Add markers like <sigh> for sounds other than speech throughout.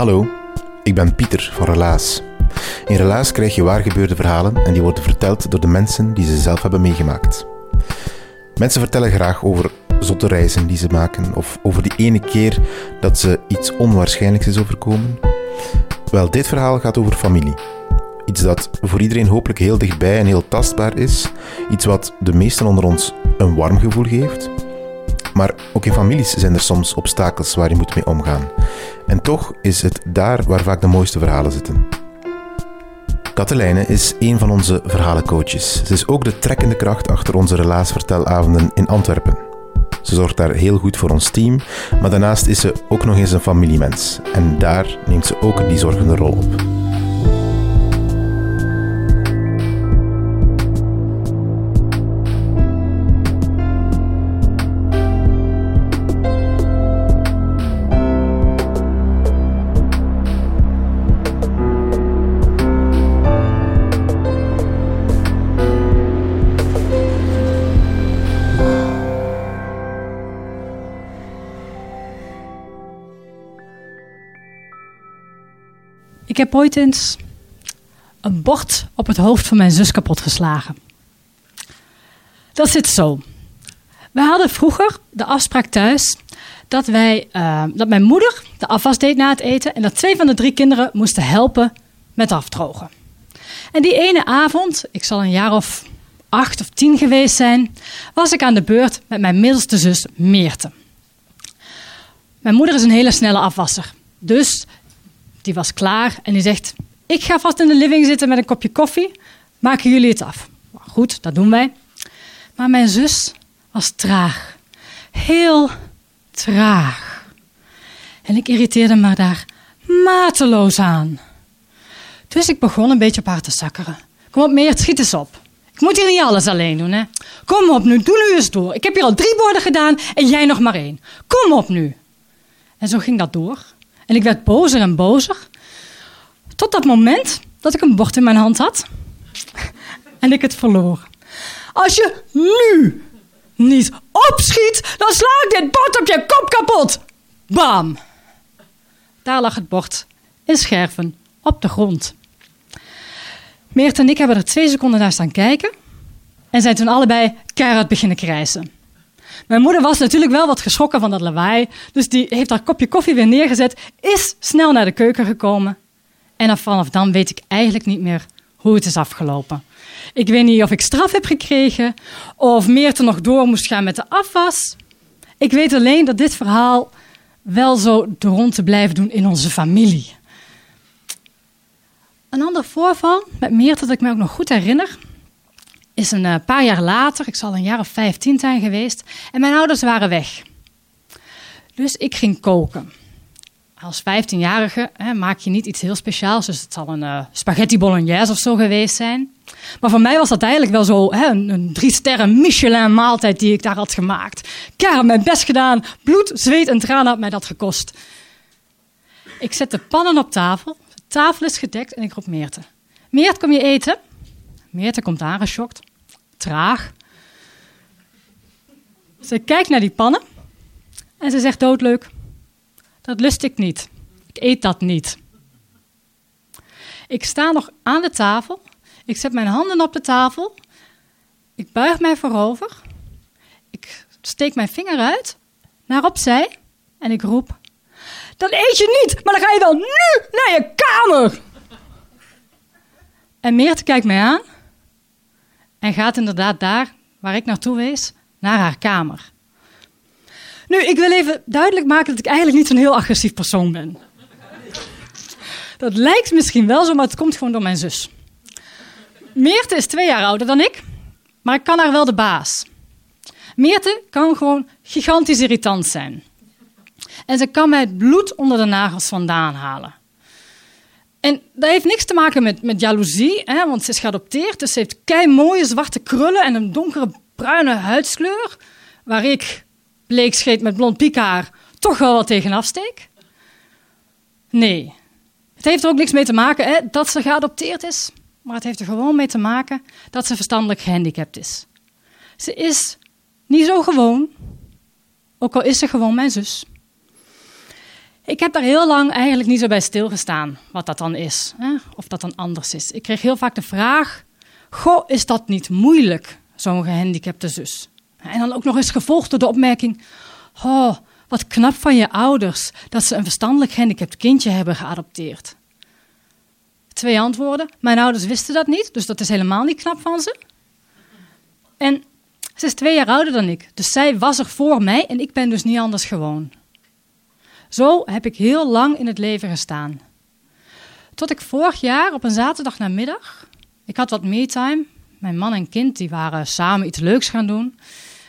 Hallo, ik ben Pieter van Relaas. In Relaas krijg je waargebeurde verhalen en die worden verteld door de mensen die ze zelf hebben meegemaakt. Mensen vertellen graag over zotte reizen die ze maken of over die ene keer dat ze iets onwaarschijnlijks is overkomen. Wel, dit verhaal gaat over familie. Iets dat voor iedereen hopelijk heel dichtbij en heel tastbaar is. Iets wat de meesten onder ons een warm gevoel geeft. Maar ook in families zijn er soms obstakels waar je moet mee omgaan. En toch is het daar waar vaak de mooiste verhalen zitten. Katelijne is een van onze verhalencoaches. Ze is ook de trekkende kracht achter onze relaasvertelavonden in Antwerpen. Ze zorgt daar heel goed voor ons team, maar daarnaast is ze ook nog eens een familiemens. En daar neemt ze ook die zorgende rol op. heb ooit eens een bord op het hoofd van mijn zus kapot geslagen. Dat zit zo. We hadden vroeger de afspraak thuis dat, wij, eh, dat mijn moeder de afwas deed na het eten en dat twee van de drie kinderen moesten helpen met afdrogen. En die ene avond, ik zal een jaar of acht of tien geweest zijn, was ik aan de beurt met mijn middelste zus Meerte. Mijn moeder is een hele snelle afwasser. Dus die was klaar en die zegt: Ik ga vast in de living zitten met een kopje koffie. Maken jullie het af? Goed, dat doen wij. Maar mijn zus was traag. Heel traag. En ik irriteerde me daar mateloos aan. Dus ik begon een beetje op haar te zakkeren. Kom op, Meert, schiet eens op. Ik moet hier niet alles alleen doen, hè? Kom op nu, doe nu eens door. Ik heb hier al drie borden gedaan en jij nog maar één. Kom op nu. En zo ging dat door. En ik werd bozer en bozer. Tot dat moment dat ik een bord in mijn hand had. <laughs> En ik het verloor. Als je nu niet opschiet, dan sla ik dit bord op je kop kapot. Bam! Daar lag het bord in scherven op de grond. Meert en ik hebben er twee seconden naar staan kijken. En zijn toen allebei keihard beginnen krijsen. Mijn moeder was natuurlijk wel wat geschrokken van dat lawaai. Dus die heeft haar kopje koffie weer neergezet. Is snel naar de keuken gekomen. En vanaf dan weet ik eigenlijk niet meer hoe het is afgelopen. Ik weet niet of ik straf heb gekregen. Of Meerte nog door moest gaan met de afwas. Ik weet alleen dat dit verhaal wel zo de rond te blijven doen in onze familie. Een ander voorval met Meerte dat ik me ook nog goed herinner is een eh, paar jaar later, ik zal een jaar of vijftien zijn geweest, en mijn ouders waren weg. Dus ik ging koken. Als 15-jarige maak je niet iets heel speciaals, dus het zal een uh, spaghetti bolognese of zo geweest zijn. Maar voor mij was dat eigenlijk wel zo hè, een, een drie sterren Michelin maaltijd die ik daar had gemaakt. Ik heb mijn best gedaan, bloed, zweet en tranen had mij dat gekost. Ik zet de pannen op tafel, de tafel is gedekt en ik roep Meerte. Meert, kom je eten? Meerte komt aangeschokt traag. Ze kijkt naar die pannen en ze zegt doodleuk: Dat lust ik niet. Ik eet dat niet. Ik sta nog aan de tafel. Ik zet mijn handen op de tafel. Ik buig mij voorover. Ik steek mijn vinger uit naar opzij en ik roep: Dat eet je niet, maar dan ga je wel nu naar je kamer. En Meerte kijkt mij aan en gaat inderdaad daar, waar ik naartoe wees, naar haar kamer. Nu, ik wil even duidelijk maken dat ik eigenlijk niet zo'n heel agressief persoon ben. Dat lijkt misschien wel zo, maar het komt gewoon door mijn zus. Meerte is twee jaar ouder dan ik, maar ik kan haar wel de baas. Meerte kan gewoon gigantisch irritant zijn. En ze kan mij het bloed onder de nagels vandaan halen. En dat heeft niks te maken met, met jaloezie, hè, want ze is geadopteerd. Dus ze heeft kei mooie zwarte krullen en een donkere bruine huidskleur. Waar ik, bleekscheet met blond piekhaar, toch wel wat tegen afsteek. Nee, het heeft er ook niks mee te maken hè, dat ze geadopteerd is. Maar het heeft er gewoon mee te maken dat ze verstandelijk gehandicapt is. Ze is niet zo gewoon, ook al is ze gewoon mijn zus. Ik heb daar heel lang eigenlijk niet zo bij stilgestaan wat dat dan is, hè? of dat dan anders is. Ik kreeg heel vaak de vraag: Goh, is dat niet moeilijk, zo'n gehandicapte zus? En dan ook nog eens gevolgd door de opmerking: Oh, wat knap van je ouders dat ze een verstandelijk gehandicapt kindje hebben geadopteerd. Twee antwoorden. Mijn ouders wisten dat niet, dus dat is helemaal niet knap van ze. En ze is twee jaar ouder dan ik, dus zij was er voor mij en ik ben dus niet anders gewoon. Zo heb ik heel lang in het leven gestaan. Tot ik vorig jaar op een zaterdag namiddag, ik had wat me-time, mijn man en kind die waren samen iets leuks gaan doen.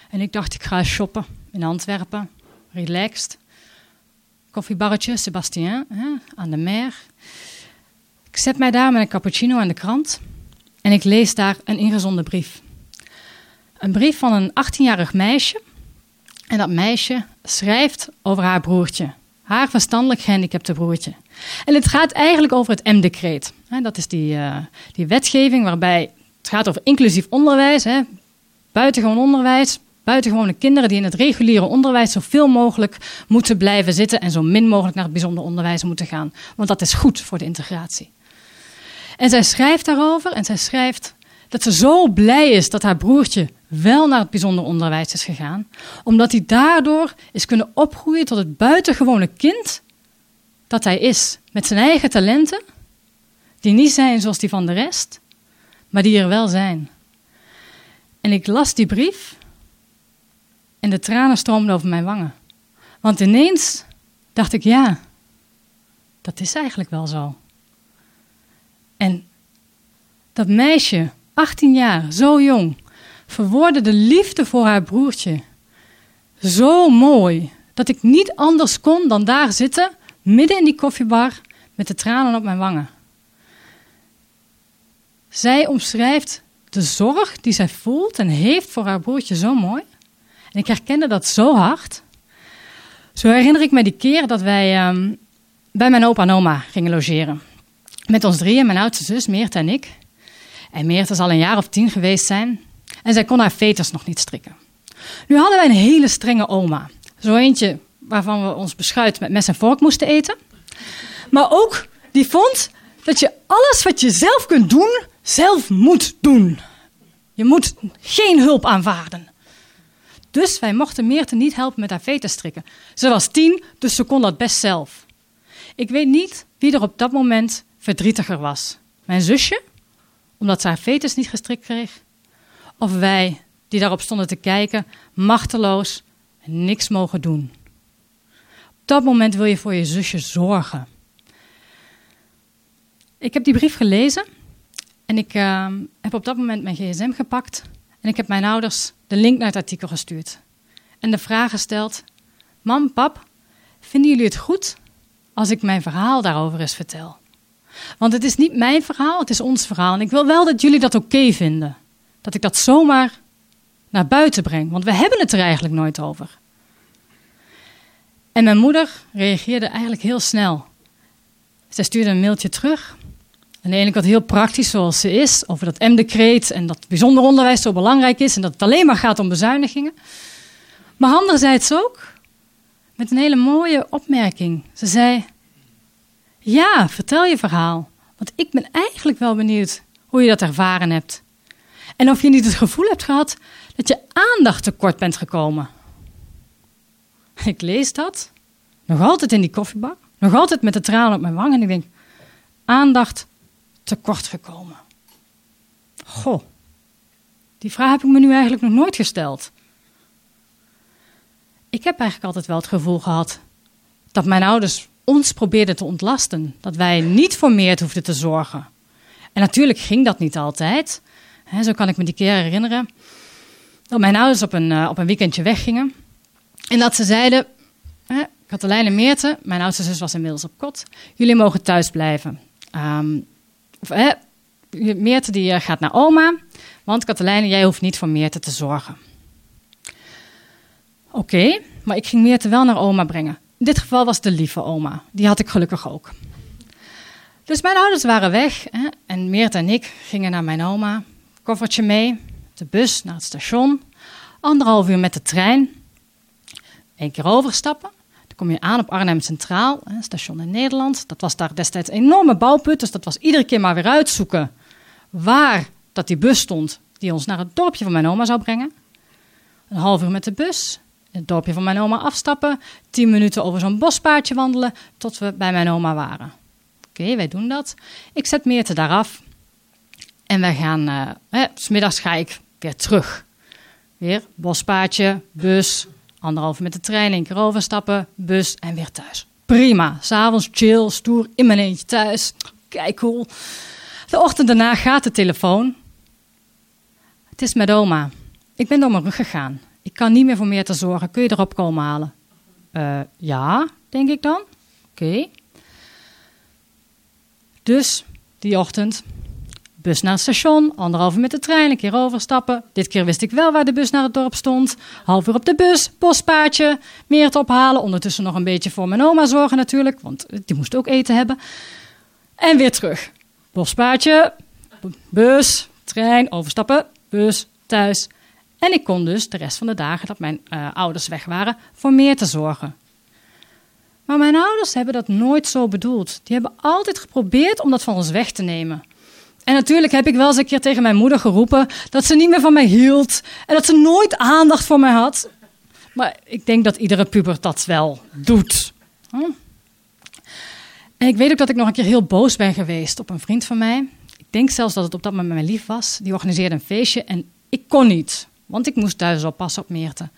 En ik dacht, ik ga shoppen in Antwerpen, relaxed. Koffiebarretje, Sebastien, hè, aan de mer. Ik zet mij daar met een cappuccino aan de krant en ik lees daar een ingezonden brief. Een brief van een 18-jarig meisje. En dat meisje schrijft over haar broertje, haar verstandelijk gehandicapte broertje. En het gaat eigenlijk over het M-decreet. Dat is die, uh, die wetgeving waarbij het gaat over inclusief onderwijs, hè, buitengewoon onderwijs, buitengewone kinderen die in het reguliere onderwijs zoveel mogelijk moeten blijven zitten en zo min mogelijk naar het bijzonder onderwijs moeten gaan. Want dat is goed voor de integratie. En zij schrijft daarover en zij schrijft dat ze zo blij is dat haar broertje wel naar het bijzonder onderwijs is gegaan, omdat hij daardoor is kunnen opgroeien tot het buitengewone kind dat hij is, met zijn eigen talenten, die niet zijn zoals die van de rest, maar die er wel zijn. En ik las die brief en de tranen stroomden over mijn wangen. Want ineens dacht ik, ja, dat is eigenlijk wel zo. En dat meisje, 18 jaar, zo jong, verwoordde de liefde voor haar broertje zo mooi dat ik niet anders kon dan daar zitten, midden in die koffiebar, met de tranen op mijn wangen. Zij omschrijft de zorg die zij voelt en heeft voor haar broertje zo mooi. En ik herkende dat zo hard. Zo herinner ik me die keer dat wij um, bij mijn opa en oma gingen logeren. Met ons drieën, mijn oudste zus, Meert en ik. En Meert zal een jaar of tien geweest zijn. En zij kon haar veters nog niet strikken. Nu hadden wij een hele strenge oma. Zo eentje waarvan we ons beschuit met mes en vork moesten eten. Maar ook die vond dat je alles wat je zelf kunt doen, zelf moet doen. Je moet geen hulp aanvaarden. Dus wij mochten Meerte niet helpen met haar veters strikken. Ze was tien, dus ze kon dat best zelf. Ik weet niet wie er op dat moment verdrietiger was. Mijn zusje, omdat ze haar veters niet gestrikt kreeg, of wij, die daarop stonden te kijken, machteloos en niks mogen doen. Op dat moment wil je voor je zusje zorgen. Ik heb die brief gelezen en ik uh, heb op dat moment mijn gsm gepakt en ik heb mijn ouders de link naar het artikel gestuurd. En de vraag gesteld: Mam, pap, vinden jullie het goed als ik mijn verhaal daarover eens vertel? Want het is niet mijn verhaal, het is ons verhaal. En ik wil wel dat jullie dat oké vinden. Dat ik dat zomaar naar buiten breng. Want we hebben het er eigenlijk nooit over. En mijn moeder reageerde eigenlijk heel snel. Zij stuurde een mailtje terug. Aan de kant heel praktisch zoals ze is, over dat M-decreet en dat bijzonder onderwijs zo belangrijk is en dat het alleen maar gaat om bezuinigingen. Maar anderzijds ook met een hele mooie opmerking. Ze zei: Ja, vertel je verhaal, want ik ben eigenlijk wel benieuwd hoe je dat ervaren hebt. En of je niet het gevoel hebt gehad dat je aandacht tekort bent gekomen. Ik lees dat, nog altijd in die koffiebak, nog altijd met de tranen op mijn wang en ik denk: aandacht tekort gekomen. Goh, die vraag heb ik me nu eigenlijk nog nooit gesteld. ik heb eigenlijk altijd wel het gevoel gehad dat mijn ouders ons probeerden te ontlasten. Dat wij niet voor meer hoefden te zorgen. En natuurlijk ging dat niet altijd. Zo kan ik me die keer herinneren dat mijn ouders op een, uh, op een weekendje weggingen. En dat ze zeiden, hè, Katelijn en Meerte, mijn oudste zus was inmiddels op kot, jullie mogen thuis blijven. Um, hè, Meerte die eh, gaat naar oma, want Katelijn, jij hoeft niet voor Meerte te zorgen. Oké, maar ik ging Meerte wel naar oma brengen. In dit geval was de lieve oma. Die had ik gelukkig ook. Dus mijn ouders waren weg hè, en Meerte en ik gingen naar mijn oma. Koffertje mee, de bus naar het station. Anderhalf uur met de trein. Eén keer overstappen. Dan kom je aan op Arnhem Centraal, hè, station in Nederland. Dat was daar destijds een enorme bouwput, dus dat was iedere keer maar weer uitzoeken waar dat die bus stond die ons naar het dorpje van mijn oma zou brengen. Een half uur met de bus, het dorpje van mijn oma afstappen, tien minuten over zo'n bospaadje wandelen tot we bij mijn oma waren. Oké, wij doen dat. Ik zet Meerte daar af en wij gaan, uh, smiddags ga ik weer terug. Weer bospaadje, bus, anderhalf met de trein, één keer overstappen, bus en weer thuis. Prima, s'avonds chill, stoer, in mijn eentje thuis. Kijk, cool. De ochtend daarna gaat de telefoon. Het is met oma. Ik ben door mijn rug gegaan. Ik kan niet meer voor meer te zorgen. Kun je erop komen halen? Uh, ja, denk ik dan. Oké. Dus die ochtend, bus naar het station, anderhalve met de trein, een keer overstappen. Dit keer wist ik wel waar de bus naar het dorp stond. Half uur op de bus, bospaadje, meer te ophalen. Ondertussen nog een beetje voor mijn oma zorgen natuurlijk, want die moest ook eten hebben. En weer terug. Bospaadje, bus, trein, overstappen, bus, thuis. En ik kon dus de rest van de dagen dat mijn uh, ouders weg waren voor meer te zorgen. Maar mijn ouders hebben dat nooit zo bedoeld. Die hebben altijd geprobeerd om dat van ons weg te nemen. En natuurlijk heb ik wel eens een keer tegen mijn moeder geroepen dat ze niet meer van mij hield en dat ze nooit aandacht voor mij had. Maar ik denk dat iedere puber dat wel doet. Hm? En ik weet ook dat ik nog een keer heel boos ben geweest op een vriend van mij. Ik denk zelfs dat het op dat moment mijn lief was. Die organiseerde een feestje en ik kon niet, want ik moest thuis oppassen op Meerte.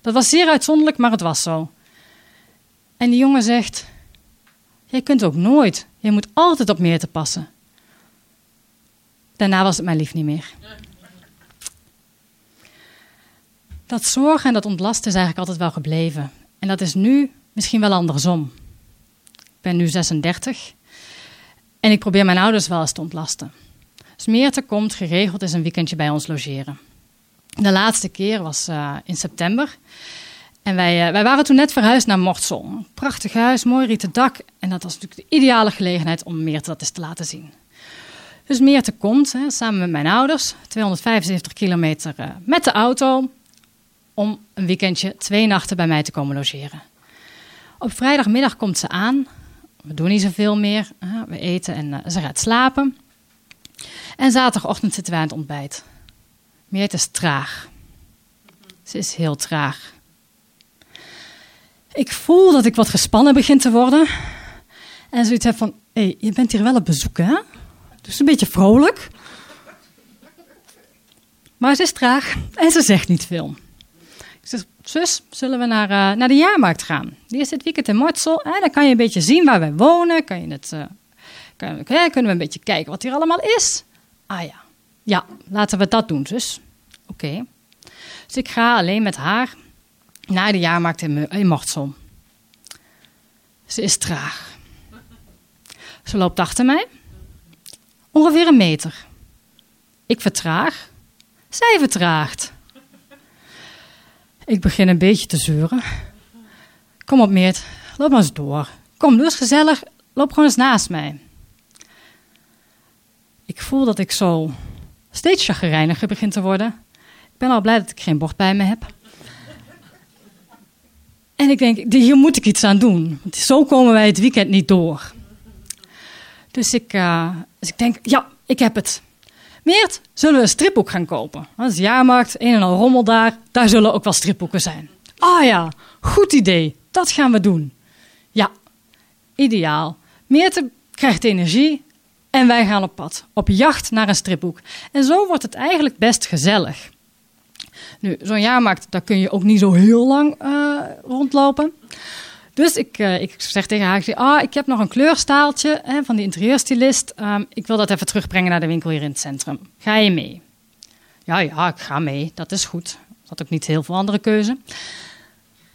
Dat was zeer uitzonderlijk, maar het was zo. En die jongen zegt: Jij kunt ook nooit. Je moet altijd op Meerte passen. Daarna was het mijn lief niet meer. Dat zorgen en dat ontlasten is eigenlijk altijd wel gebleven. En dat is nu misschien wel andersom. Ik ben nu 36 en ik probeer mijn ouders wel eens te ontlasten. Smeerte komt geregeld eens een weekendje bij ons logeren. De laatste keer was uh, in september. En wij, uh, wij waren toen net verhuisd naar Mortsel. Prachtig huis, mooi rieten dak. En dat was natuurlijk de ideale gelegenheid om Meerte dat eens te laten zien. Dus Meerte komt hè, samen met mijn ouders, 275 kilometer uh, met de auto, om een weekendje twee nachten bij mij te komen logeren. Op vrijdagmiddag komt ze aan. We doen niet zoveel meer. we eten en ze gaat slapen. En zaterdagochtend zitten wij aan het ontbijt. Meert is traag. Ze is heel traag. Ik voel dat ik wat gespannen begin te worden. En zoiets heb van, hé, hey, je bent hier wel op bezoek, hè? Dus een beetje vrolijk. Maar ze is traag en ze zegt niet veel. Ik zeg, zus, zullen we naar, uh, naar de jaarmarkt gaan? Die is dit weekend in Mortsel. En dan kan je een beetje zien waar wij wonen. Kan je het, kan, kunnen we een beetje kijken wat hier allemaal is. Ah ja, ja, laten we dat doen, zus. Oké. Dus ik ga alleen met haar naar de jaarmarkt in, in Mortsel. Ze is traag. Ze loopt achter mij. Ongeveer een meter. Ik vertraag. Zij vertraagt. Ik begin een beetje te zeuren. Kom op, Meert. Loop maar eens door. Kom, doe eens gezellig. Loop gewoon eens naast mij. Ik voel dat ik zo steeds chagrijniger begin te worden. Ik ben al blij dat ik geen bord bij me heb. En ik denk, hier moet ik iets aan doen. Zo komen wij het weekend niet door. Dus ik, uh, dus ik denk, ja, ik heb het. Meert, zullen we een stripboek gaan kopen? Dat is jaarmarkt, een en al rommel daar. Daar zullen ook wel stripboeken zijn. Ah ja, goed idee. Dat gaan we doen. Ja, ideaal. Meert krijgt energie en wij gaan op pad, op jacht naar een stripboek. En zo wordt het eigenlijk best gezellig. Nu, zo'n jaarmarkt, daar kun je ook niet zo heel lang uh, rondlopen. Dus ik, uh, ik zeg tegen haar, ik, ah, ik heb nog een kleurstaaltje hè, van die interieurstylist. Um, ik wil dat even terugbrengen naar de winkel hier in het centrum. Ga je mee? Ja, ja, ik ga mee. Dat is goed. Ik had ook niet heel veel andere keuze.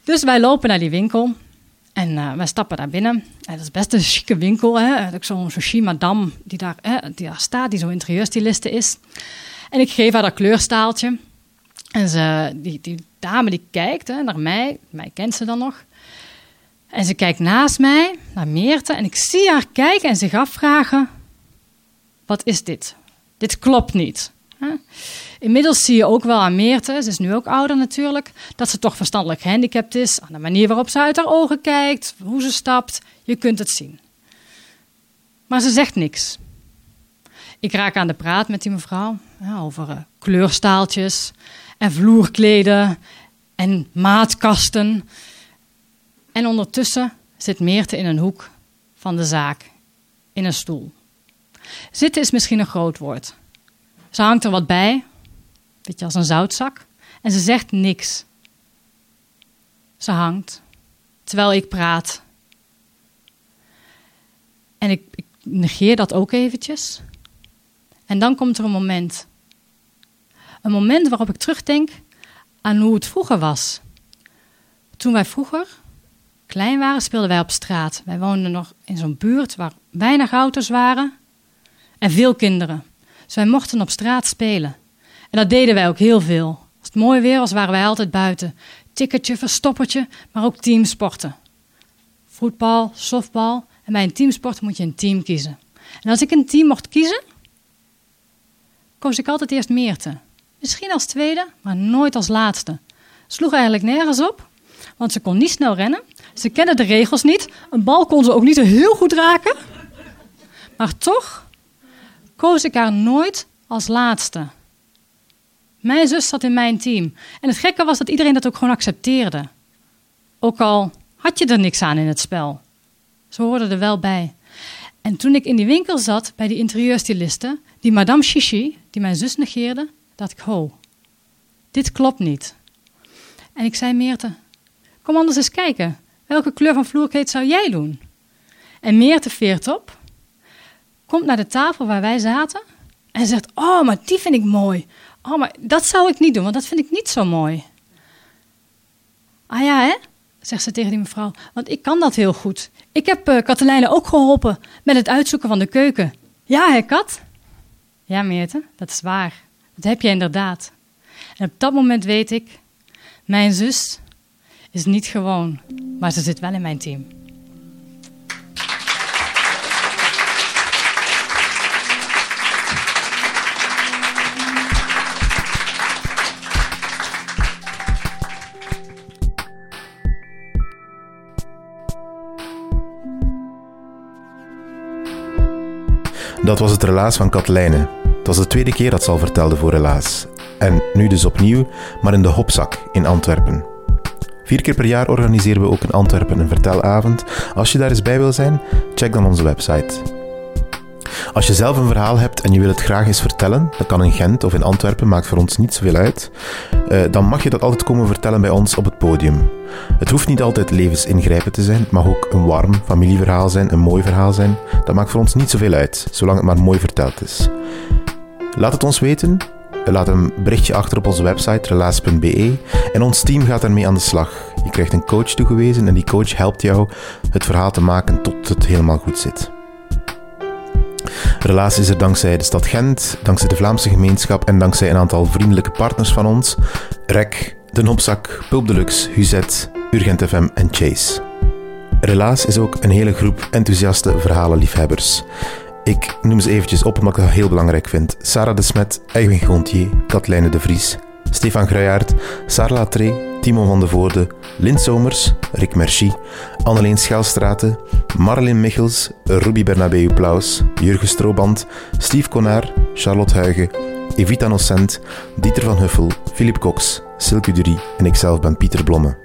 Dus wij lopen naar die winkel. En uh, wij stappen daar binnen. En dat is best een chique winkel. Hè? Zo'n zo madame die daar, hè, die daar staat, die zo'n interieurstyliste is. En ik geef haar dat kleurstaaltje. En ze, die, die dame die kijkt hè, naar mij. Mij kent ze dan nog. En ze kijkt naast mij, naar Meerte. En ik zie haar kijken en zich afvragen... Wat is dit? Dit klopt niet. Inmiddels zie je ook wel aan Meerte, ze is nu ook ouder natuurlijk, dat ze toch verstandelijk gehandicapt is. Aan de manier waarop ze uit haar ogen kijkt, hoe ze stapt, je kunt het zien. Maar ze zegt niks. Ik raak aan de praat met die mevrouw over uh, kleurstaaltjes en vloerkleden en maatkasten. En ondertussen zit Meerte in een hoek van de zaak, in een stoel. Zitten is misschien een groot woord. Ze hangt er wat bij, beetje als een zoutzak, en ze zegt niks. Ze hangt, terwijl ik praat. En ik negeer dat ook eventjes. En dan komt er een moment. Een moment waarop ik terugdenk aan hoe het vroeger was. Toen wij vroeger klein waren, speelden wij op straat. Wij woonden nog in zo'n buurt waar weinig auto's waren en veel kinderen. Dus wij mochten op straat spelen. En dat deden wij ook heel veel. Als het mooi weer was, waren wij altijd buiten. Ticketje, verstoppertje, maar ook teamsporten. Voetbal, softbal. En bij een teamsport moet je een team kiezen. En als ik een team mocht kiezen, koos ik altijd eerst Meerte. Misschien als tweede, maar nooit als laatste. Sloeg eigenlijk nergens op, want ze kon niet snel rennen. Ze kende de regels niet. Een bal kon ze ook niet heel goed raken. Maar toch koos ik haar nooit als laatste. Mijn zus zat in mijn team. En het gekke was dat iedereen dat ook gewoon accepteerde. Ook al had je er niks aan in het spel. Ze hoorden er wel bij. En toen ik in die winkel zat bij die interieurstyliste, die Madame Chichi, die mijn zus negeerde, dacht ik: ho, dit klopt niet. En ik zei Meerte: kom anders eens kijken. Welke kleur van vloerkleed zou jij doen? En Meerte veert op, komt naar de tafel waar wij zaten en zegt: Oh, maar die vind ik mooi. Oh, maar dat zou ik niet doen, want dat vind ik niet zo mooi. Ah ja, hè? zegt ze tegen die mevrouw. Want ik kan dat heel goed. Ik heb uh, ook geholpen met het uitzoeken van de keuken. Ja, hè, Kat? Ja, Meerte, dat is waar. Dat heb je inderdaad. En op dat moment weet ik, mijn zus is niet gewoon, maar ze zit wel in mijn team. Dat was het relaas van Katlijne. Het was de tweede keer dat ze al vertelde voor Relaas. En nu dus opnieuw, maar in de Hopzak in Antwerpen. Vier keer per jaar organiseren we ook in Antwerpen een vertelavond. Als je daar eens bij wil zijn, check dan onze website. Als je zelf een verhaal hebt en je wil het graag eens vertellen, dat kan in Gent of in Antwerpen, maakt voor ons niet zoveel uit, eh, dan mag je dat altijd komen vertellen bij ons op het podium. Het hoeft niet altijd levensingrijpend te zijn, het mag ook een warm familieverhaal zijn, een mooi verhaal zijn. Dat maakt voor ons niet zoveel uit, zolang het maar mooi verteld is. Laat het ons weten. Laat een berichtje achter op onze website relaas.be en ons team gaat ermee aan de slag. Je krijgt een coach toegewezen en die coach helpt jou het verhaal te maken tot het helemaal goed zit. Relaas is er dankzij de stad Gent, dankzij de Vlaamse gemeenschap en dankzij een aantal vriendelijke partners van ons: REC, De Nopzak, Pulp Deluxe, Huzet, Urgent FM en Chase. Relaas is ook een hele groep enthousiaste verhalenliefhebbers. Ik noem ze eventjes op omdat ik dat heel belangrijk vind. Sarah de Smet, Edwin Gontier, Katlijne de Vries, Stefan Gruijaert, Sarah Tree, Timo van de Voorde, Lint Somers, Rick Merci, Anneleen Schelstraten, Marlin Michels, Ruby Bernabeu Plaus, Jurgen Strooband, Steve Konaar, Charlotte Huigen, Evita Nocent, Dieter van Huffel, Philip Cox, Silke Durie en ikzelf ben Pieter Blomme.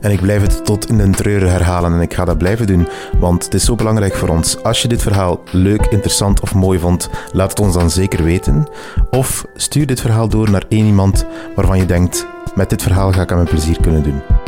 En ik blijf het tot in de treuren herhalen en ik ga dat blijven doen, want het is zo belangrijk voor ons. Als je dit verhaal leuk, interessant of mooi vond, laat het ons dan zeker weten. Of stuur dit verhaal door naar één iemand waarvan je denkt: met dit verhaal ga ik aan mijn plezier kunnen doen.